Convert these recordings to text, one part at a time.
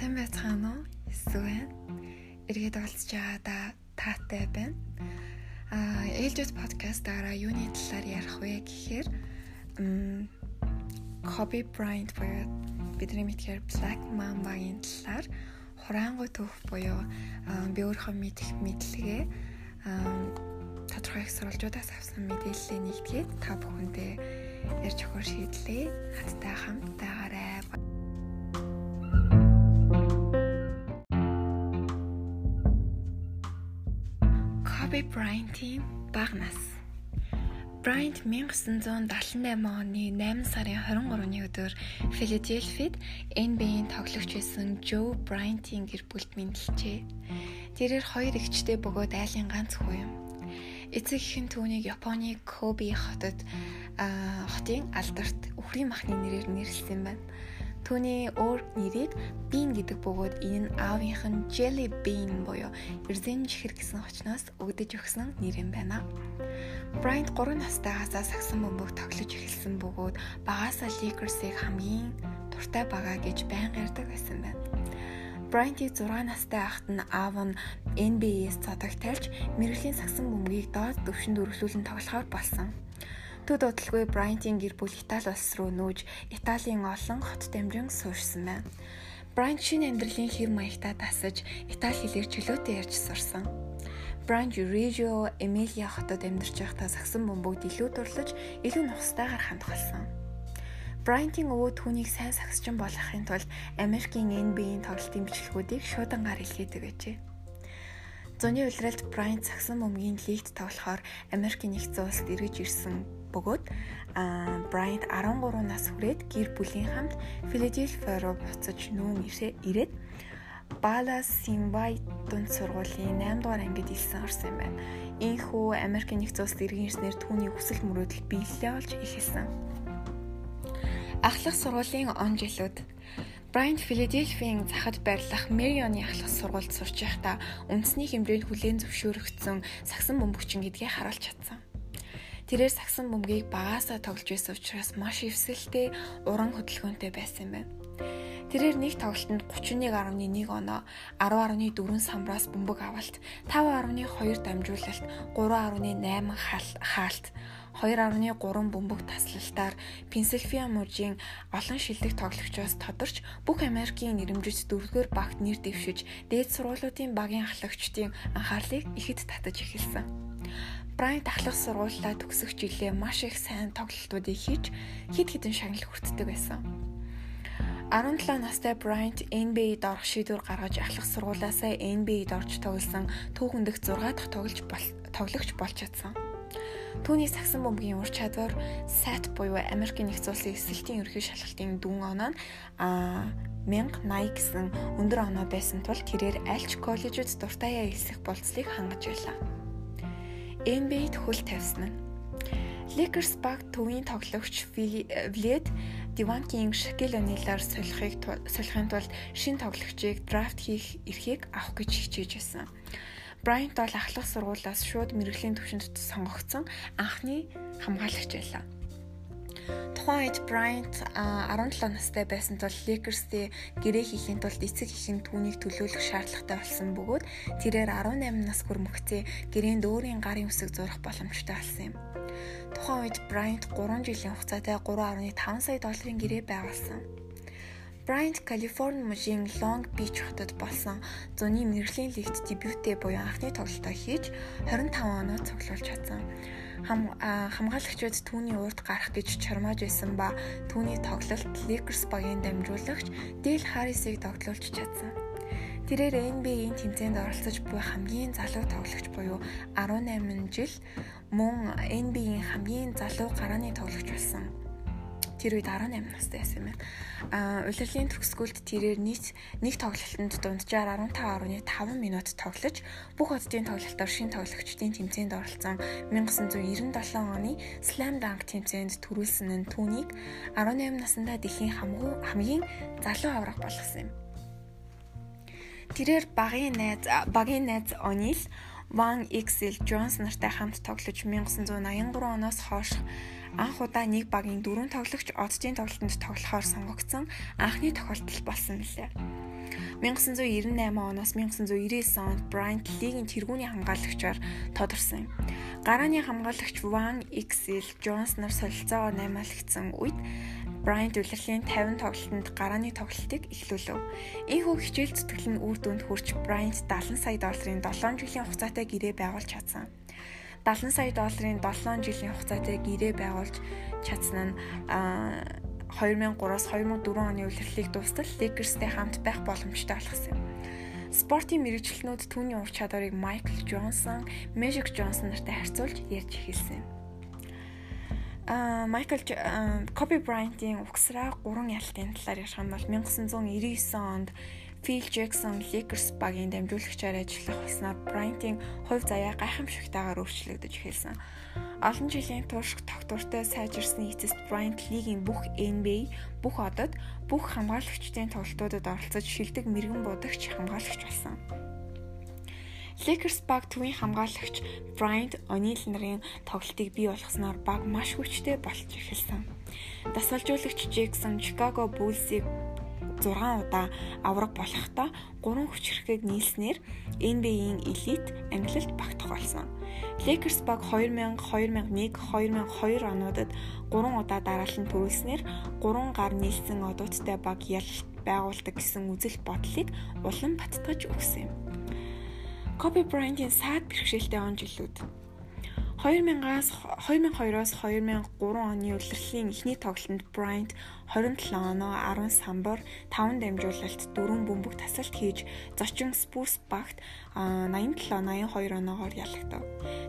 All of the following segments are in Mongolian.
Сайн байцгаана уу? Эсвэл эргээд олцож байгаадаа таатай байна. Аа, ээлжид подкастаараа юуны талаар ярих вэ гэхээр Kobe Bryant буюу бидний мэдгээр Black Mamba-гийн талаар хураангуй төвх буюу би өөрөө мэдэх мэдлэгээ тодорхой их сурвалжуудаас авсан мэдээллээ нэгтгээд та бүхэндээ ярьж өгөх шийдлээ. Хаттай хамтаагаарай. Kobe Bryant-ийн бага нас. Bryant 1978 оны 8 сарын 23-ны өдөр Филадельфид NBA-ийн тоглогч байсан Joe Bryant-ийн гэр бүлд мэдлжээ. Тэрээр хоёр эгчтэй бөгөөд айлын ганц хүү юм. Эцэг ихэн түүнийг Японы Kobe хотод хотын алдарт өхрийн махны нэрээр нэрлсэн байна. Түүний өөр нэрийг Bean гэдэг бөгөөд энэ нь аавынх нь Jelly Bean буюу эрзэн чихэр гэсэн очноос өгдөж өгсөн нэр юм байна. Bryant 3 настайгаас сагсан бөмбөг тоглож эхэлсэн бөгөөд багаасаа Lakers-ыг хамгийн дуртай байгаа гэж байнга ярьдаг байсан байна. Bryant-ийг 6 настай байхад нь аав нь NBA-с цодог тайлж мэрэгжлийн сагсан бөмбөгийг доод төвшөнд өргөлүүлэн тоглохоор болсон. Төд удалгүй Брайантын гэр бүл Итали улс руу нүүж Италийн олон хот дамжин суурьсан байна. Брайант шинэ амьдралын хэв маягтаа дасаж Итали хэлээр чөлөөтэй ярьж сурсан. Брайант Рижио Эмилия хотод амьдарч байхдаа сагсан бөмбөгд илүү дурлаж, илүү нухастайгаар хандх болсон. Брайантын өвөө түүнийг сайн сагсчин болгохын тулд Америкийн NBA-ийн тоглолтын бичлэгүүдийг шуудангаар илгээдэг гэжээ. Зуны улиралд Брайант сагсан бөмбөгийн лигт тоглохоор Америкийн нэгдсэн улсад эргэж ирсэн бөгөөд Брайант 13 нас хүрээд гэр бүлийн хамт Филадельфия руу буцаж нүүн ирээд Балас Симбай дунд сургуулийн 8 дугаар ангид илсэн орсон юм байна. Ийхүү Америк нэгдсэн улсад иргэн ирснээр түүний хүсэл мөрөөдөл биелэлээ олж эхэлсэн. Ахлах сургуулийн он жилүүд Брайант Филадельфийн захад байрлах Мэрионы ахлах сургуульд сурч байхдаа үндэсний хэмжээнд хүлээн зөвшөөрөгдсөн сагсан бөмбөгчин гэдгийг харуулж чадсан. Тэрээр сагсан бөмбөгийг багаасаа тоглож байсан учраас маш эвсэлтэй, уран хөдөлгөөнтэй байсан юм байна. Тэрээр нэг тоглолтод 31.1 оноо 10.4 самбраас бөмбөг авалт, 5.2 дамжуулалт, 3.8 хаалт, 2.3 бөмбөг таслалтаар Пенсильвания мужийн олон шилдэг тоглогчоос тодорч бүх Америкийн нэрэмжит дөрөвдүгээр багт нэр дэвшиж, дээд сургуулиудын багийн ахлагчдын анхаарлыг ихэд татаж эхэлсэн. Брайант ахлах сургуулиудаа төгсөх жилээ маш их сайн тоглолтуудыг хийж хид хідэн шагнал хүртдэг байсан. 17 настай Брайант NBA-д орох шийдвэр гаргаж ахлах сургуулиасаа NBA-д орж тоглосон түүхэн дэх 6 дахь тоглож тоглогч болж чадсан. Түүний сагсан бөмбөгийн ур чадвар SAT буюу Америкийн нэгдсэн улсын эсрэлтийн ерхий шалгалтын дүн оноо нь а 1080 гэсэн өндөр оноо байсан тул тэрээр альч коллежид дуртайя хэлсэх болцлыг хангаж байлаа. NBA-д хөл тавьсан нь. Lakers баг төвийн тоглогч Влед Диванкийн Шакил Онилаар солихыг солихын тулд шин тоглогчийг драфт хийх эрхийг авах гэж хичээж байсан. Брайант бол ахлах сургуулиас шууд мэрэгжлийн төвшөнд сонгогдсон анхны хамгаалагч байлаа. Тухайн үед Bryant 17 настай байсан тул Lakers-тэй гэрээ хийхийн тулд эцэг нь түүнийг төлөөлөх шаардлагатай болсон бөгөөд тэрээр 18 нас хүрмэгцээ гэрээнд өөрийн гарын үсэг зурах боломжтой болсон юм. Тухайн үед Bryant 3 жилийн хугацаатай 3.5 сая долларын гэрээ байгуулсан. Bryant Калифорни мужийн Long Beach хотод болсон зуны мэрэгжлийн лигт дебютээ буюу анхны тоглолтоо хийж 25 оноо цуглуулж чадсан хамгаалагчид түүний урд гарах гэж чармааж байсан ба түүний тоглолт Lakers багийн дамжуулагч Дэл Харрисыг тоглуулж чадсан. Тэрээр NBA-ийн тэмцээнд оролцож буй хамгийн залуу тоглогч буюу 18 жил мөн NBA-ийн хамгийн залуу гарааны тоглогч болсон тэр үед 18 настай байсан юм байна. Аа улирлын төгсгөлд тэрээр нийт нэг тоглолтод дунджаар 15.5 минут тоглож бүх оддын тоглолтоор шин тоглогчдын тэмцээнд оролцсон 1997 оны Slam Dunk тэмцээнд төрүүлсэн нь түүнийг 18 наснда дэлхийн хамгийн залуу авраг болгосон юм. Тэрээр багийн найз багийн найз Онил Ван Иксел Джонс нартай хамт тоглож 1983 оноос хойш анх удаа нэг багийн дөрвөн тоглогч оддын тоглолтод тоглохоор сонгогдсон анхны тохиолдол болсон мөлий. 1998 оноос 1999 онд Bryant лигийн тэргүүний хамгаалагчаар тодорсон юм. Гарааны хамгаалагч Van Xl Jones нар солилцоогоо наймаалагдсан үед Bryant улирлын 50 тоглолтод гарааны тоглолтыг эхлүүлв. Ийхүү хичээл зүтгэл нь үр дүнд хүрч Bryant 70 сая долларын 7 жилийн хугацаатай гэрээ байгуулж чадсан. 70 сая долларын 7 жилийн хугацаатай гэрээ байгуулж чадсан нь 2003-аас 2004 оны улирлыг дуустал Lakers-тэй хамт байх боломжтой болгосон юм. Спортын мэрэгчлэнүүд түүний ур чадварыг Майкл Джонсон, Мэжик Джонсон нартай харьцуулж ярьж эхэлсэн юм. Майкл Коби Брайантийн угсраа 3 ялтын талаар ярих юм бол 1999 онд Phil Jackson Lakers багийн дамжуулагчаар ажиллах болсноор Bryant-ийн хувь заяа гайхамшигтайгаар өөрчлөгдөж эхэлсэн. Олон жилийн турш тогтвортой сайжирсны эцэст Bryant лигийн бүх NBA, бүх одод, бүх хамгаалагчдын тоглолтуудад оролцож шилдэг мэрэгэн будагч хамгаалагч болсон. Lakers баг төвийн хамгаалагч Bryant O'Neal нарын тоглолтыг бий болгосноор баг маш хүчтэй болж эхэлсэн. Дасгалжуулагч Jackson Chicago Bulls-ийг 6 удаа авраг болохтой 3 хүчирхэг нийлснээр NBA-ийн элит ангилалд багтах болсон. Lakers баг 2000, 2001, 2002 онуудад 3 удаа дараалан төрүүлснээр 3 гар нийлсэн одуудтай баг ялалт байгуулдаг гэсэн үзэл бодлыг улам баттгаж өгсөн юм. Kobe Bryant-ийн саад бэрхшээлтэй он жилүүд 2000-аас 2002-оос 2003 оны улирлын эхний тоглолтод Bryant 27 оноо 10 самбар 5 дамжуулалт 4 бөмбөг тасалт хийж зочин Spurs багт 87 82 оноогоор ялагдав.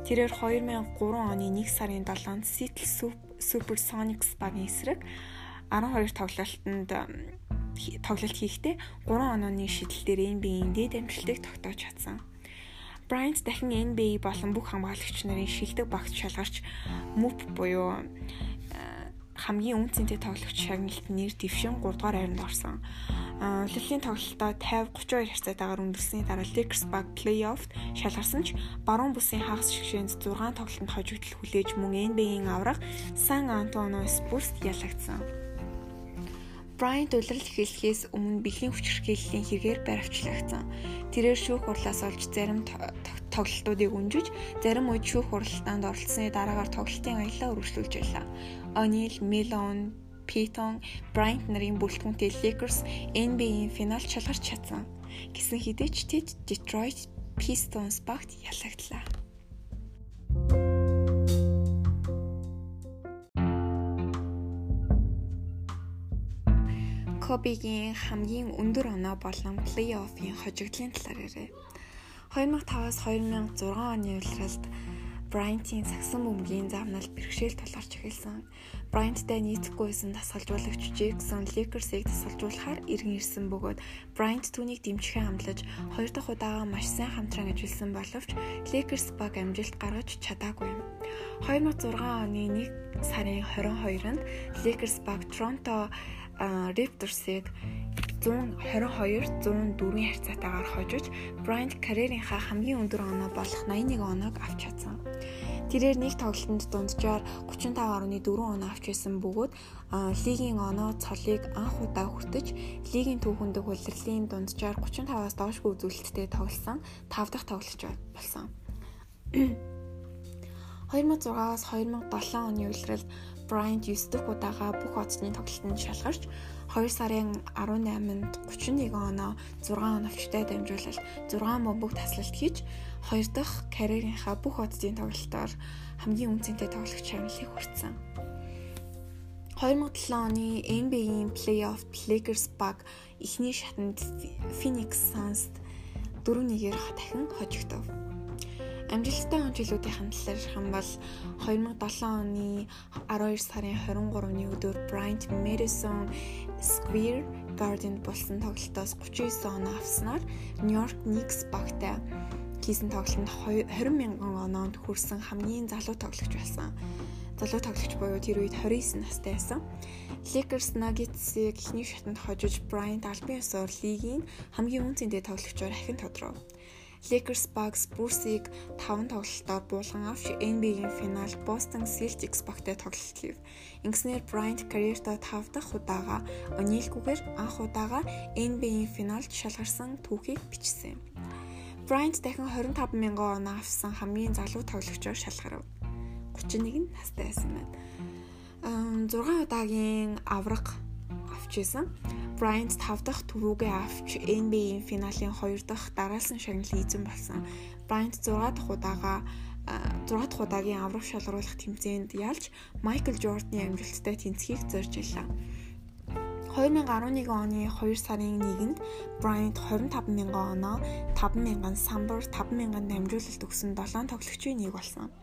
Тэрээр 2003 оны 1 сарын 7-нд Seattle Supersonics багийн эсрэг 12 тоглолтод тоглолт хийхдээ 3 онооны шидэлтээр NBA-ийн дээд амжилтыг тогтоож чадсан. Bryant дахин NBA болон бүх хамгаалагч нарын шилдэг багт шалгарч MOP буюу э, хамгийн үнцэнтэй тоглогч шагналт нэр дэвшин 3 дугаар хайранд орсон. Улирлын тоглолтоо 50 32 харьцаатаагаар өндөрлсөний дараа Lakers баг плей-оффт шалгарсан ч баруун бүсийн хагас шигшээнд 6 тоглолтод хожигдол хүлээж мөн NBA-ийн авраг San Antonio Spurs ялагдсан. Bryant улирал эхлэхээс өмнө бэлгийн хүчирхийллийн хэрэгээр баривчлагдсан. Тэрээр шүүх хурлаас олж зарим тоглолтуудыг өнжиж, зарим үед шүүх хуралдаанд оролцсны дараагаар тоглолтын аяллаа үргэлжлүүлж байлаа. O'Neal, Malone, Peyton, Bryant нарын бүрэлдэхүүнтэй Lakers NBA-ийн финалд шалгарч чадсан. Гэсэн хэдий ч тэд Detroit Pistons багт ялагдлаа. Кобигийн хамгийн өндөр оноо болон плей-оффын хожигдлын талаар ярив. 2005-аас 2006 оны улиралд Брайантийн сагсан бөмбөгийн заавнал бэрхшээл тулгарч эхэлсэн. Брайанттай нийцэхгүйсэн тасгалжуулагч Джексон Лейкерсийг тасгалжуулахаар иргэн ирсэн бөгөөд Брайант түүнийг дэмжихээ хамлаж хоёр дахь удаага маш сайн хамтран ажилласан боловч Лейкерс баг амжилт гаргаж чадаагүй юм. 2006 оны 1 сарын 22-нд Лейкерс баг Торонто Raptors-ыг 122 104-ийн харьцаатаагаар хожиж Bryant карьерийнхаа хамгийн өндөр оноо болох 81 оноог авч чадсан. Тэрээр нэг тоглолтод дунджаар 35.4 оноо авч байсан бөгөөд лигийн оноо цолыг анх удаа хүртэж лигийн түүхэнд улирлын дунджаар 35-аас доошгүй үзүүлэлттэй тоглосон 5 дахь тоглогч болсон. 2006-аас 2007 оны улиралд Bryant 9 дахь удаага бүх оцны тоглолтод шалгарч 2 сарын 18-нд 31 оноо 6 оновчтой дамжуулалт 6 бомбог таслалт хийж 2 дахь карьерийнхаа бүх оцны тоглолтоор хамгийн үнцэнтэй тоглогч шагналыг хүртсэн. 2007 оны NBA-ийн плей-офф Lakers баг эхний шатанд Phoenix Suns 4-1-ээр дахин хожигдов. Амжилттай он жилүүдийн юм бол 2007 оны 12 сарын 23-ны өдөр Bryant Madison Square Garden болсон тоглолтоос 39 оноо авснаар New York Knicks багтай хийсэн тоглолтод 20 мянган оноонд хүрсэн хамгийн залуу тоглогч байсан. Залуу тоглогч буюу тэр үед 29 настай байсан. Lakers Nuggets-ийг эхний шатанд хожиж Bryant албан ёсоор лигийн хамгийн үнцэнтэй тоглогчоор ахин тодорхой. Lakers Bucks Spurs-ыг 5 тоглолтоор буулган авч NBA-ийн финал Boston Celtics багтай тоглолт хийв. Ингэснээр Bryant карьертаа 5 дахь удаага онилгүйгээр анх удаага NBA-ийн финалд шалгарсан түүхийг бичсэн. Bryant дахин 25 мянган оноо авсан хамгийн залуу тоглогчоор шалгарв. 31 настай байсан байна. 6 удаагийн авраг авч исэн. Bryant 5 дахь түрүүгээ авч NBA-ийн финалийн 2 дахь дараалсан шагналыг эзэн болсон. Bryant 6 дахь удаага 6 дахь удаагийн аврах шалгаруулах тэмцээнд ялж Майкл Жорданы амжилттай тэнцхийг зорж илаа. 2011 оны 2 сарын 1-нд Bryant 25,000 оноо, 5,000 самбар, 5,000 дамжуулалт өгсөн 7 тоглогчийн нэг болсон.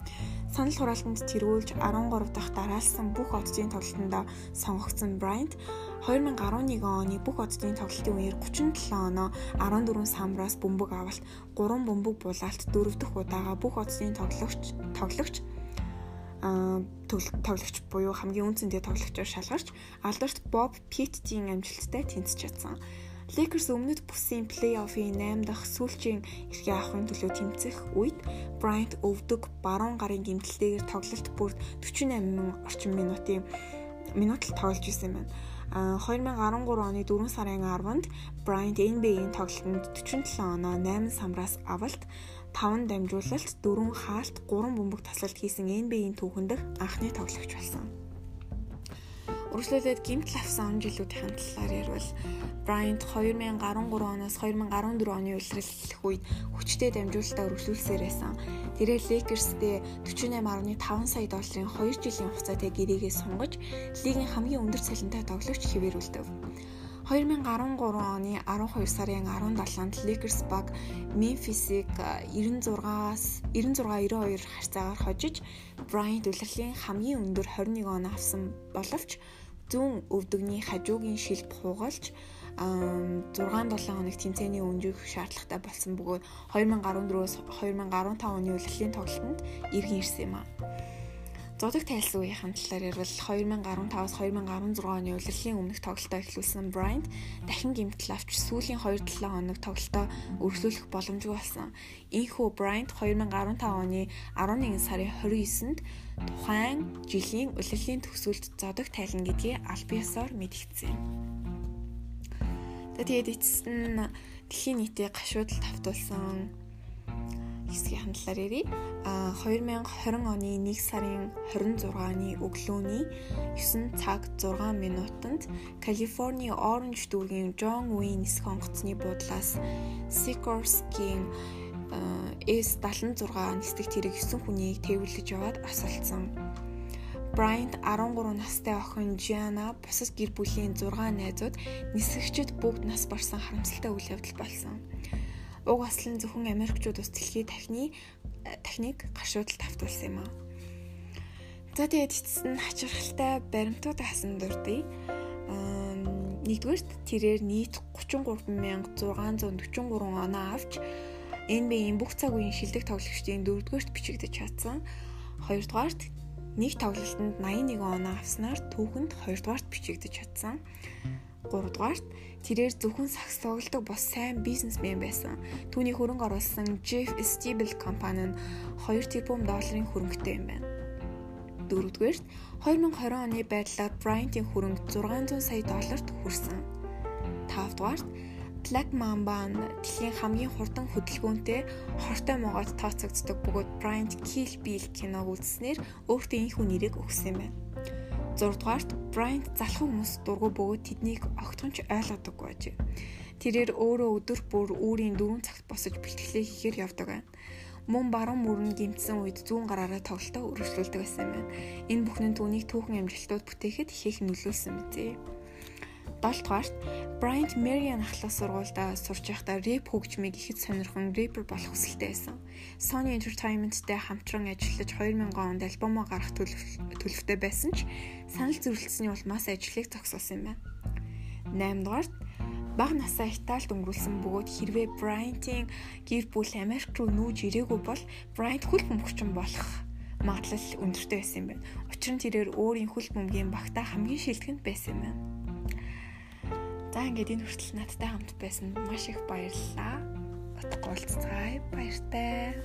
Санал хураалтанд тэргүүлж 13 дахь дараалсан бүх оддын тоглолтонд сонгогдсон Bryant 2011 оны бүх оддын тоглолтын үеэр 37 оноо 14 самбраас бөмбөг авалт, 3 бөмбөг булаалт, 4 дахь удаага бүх оддын тоглогч тоглогч а тоглогч буюу хамгийн үнцэнтэй тоглогчоор шалгарч алдарт Боб Питтийн амжилттай тэнцэж чадсан. Lakers өмнөд бүсийн плей-оффын 8 дахь сүүлчийн эрхээ авахын төлөө тэмцэх үед Bryant өвдөг баруун гарын гэмтэлтэйгээр тоглолт бүр 48 орчим минутын минут л тоглож исэн байна. 2013 оны 4 сарын 10-нд Bryant NBA-ийн тоглолтод 47 оноо 8 самраас авалт 5 дамжуулалт 4 хаалт 3 бөмбөг таслалт хийсэн NBA-ийн түүхэн дэх анхны тоглогч болсон. Үргэлжлүүлээд гимтэл авсан он жилүүдийн талаар ярил Bryant 2013 оноос 2014 оны улирлах үед хүчтэй дамжуулалтаа үргэлжлүүлсээр байсан. Тэрээр Lakers-тэй 48.5 сая долларын 2 жилийн хугацаатай гэрээгээ сунгаж лигийн хамгийн өндөр цалинтай тоглогч хэвээрүүлдэв. 2013 оны 12 сарын 17-нд Lakers баг Memphis-ыг 96-аас 96-92 харьцаагаар хожиж Bryant улирлын хамгийн өндөр 21 оноо авсан боловч зүүн өвдөгний хажуугийн шилб хугалж 6-7 хоног тэмцээний өнжих шаардлагатай болсон бөгөөд 2014-өөс 2015 оны улирлын тоглолтод иргэн ирсэн юм а. Зодог тайлсан үеийн талаар ярил 2015-аас 2016 оны улирлын өмнөх тоглолтоо эхлүүлсэн Bryant дахин гэмтэл авч сүүлийн 2-7 хоног тоглолтоо өргөжлүүлэх боломжгүй болсон. Ийхүү Bryant 2015 оны 11 сарын 29-нд тухайн жилийн улирлын төгсгөлд зодог тайлна гэдгийг аль биесээр мэдгдсэн. Тэгээд эцэст нь дэлхийн нийтийн гашуудал тавтуулсан хэсгийн хандлаар ярий. А 2020 оны 1 сарын 26-ны өглөөний 9 цаг 6 минутанд Калифорни Оранж дүүргийн Джон Уин нисэх онгоцны буудлаас Sikorsky-гийн S76 нисдэг тэрэг 9 хүнийг тээвэрлэж яваад асалцсан. Bryant 13 настай охин Gianna бусад гэр бүлийн 6 найзууд нисгэгчд бүгд нас барсан харамсалтай үйл явдал болсон уг ослон зөвхөн Америкчууд ус дэлхийн тахны техник гаршуудал тавтуулсан юм аа. За тэгээд эцэст нь хачирхалтай баримтууд хасан дурдъя. Нэгдүгээрт тэрээр нийт 33643 оноо авч NBA-ийн бүх цаг үеийн шилдэг тоглогчдын дөрөвдүгээрт бичигдэж чадсан. Хоёрдугаарт нэг тоглолтод 81 оноо авснаар түүхэнд хоёрдугаарт бичигдэж чадсан. Гуравдугаарт Тэрээр зөвхөн сакс тоглодог бос сайн бизнесмен байсан. Түүний хөрөнгө оруулсан Jeff Stable компани нь 2 тэрбум долларын хөрөнгөтэй юм байна. Дөрөвдүгээрт 2020 оны байдлаар Bryant-ийн хөрөнгө 600 сая долларт хүрсэн. Тавдугаарт Black Mamba нь дэлхийн хамгийн хурдан хөдөлгөөнтэй хортой могоод тооцогддог бөгөөд Bryant Kill Bill киног үзснээр өөртөө энэхүү нэрийг өгсөн юм байна. 6 дугаарт Bryant залхуу хүмүүс дургу бөгөөд тэднийг огтхонч ойлгодоггүй байж. Тэрээр өөрөө өдөр бүр үүрийн 4 цагт босож бэлтгэлээ хийхээр явдаг байна. Мөн баруун мөрөнд гимтсэн үед зүүн гараараа тоглолтоо өргөжлүүлдэг байсан байна. Энэ бүхэн түүнийг түүхэн амжилтууд бүтээхэд их нөлөөлсөн мэт. 7 дугаарт Bryant Marian ахлах сургуультай сурч байхдаа рэп хөгжмийг ихэд сонирхон рэпер болох хүсэлтэй байсан. Sony Entertainment-тэй хамтран ажиллаж 2000 онд альбомоо гаргах төлөвтэй байсан ч санал зөрчилдсөний улмаас ажлыг зогсоосон юм байна. 8 дугаарт бага насаа Италид өнгөрүүлсэн бөгөөд хэрвээ Bryant-ийн гэр бүл Америк руу нүүж ирээгүй бол Bryant хөл бөмбөгчин болох магадлал өндөртэй байсан юм байна. Учир нь тэрээр өөрийн хөл бөмбөгийн багтаа хамгийн шилдэгэнд байсан юм байна. За ингээд энэ хүртэл надтай хамт байсан маш их баярлалаа. утгагүй уулзцгаая. Баяртай.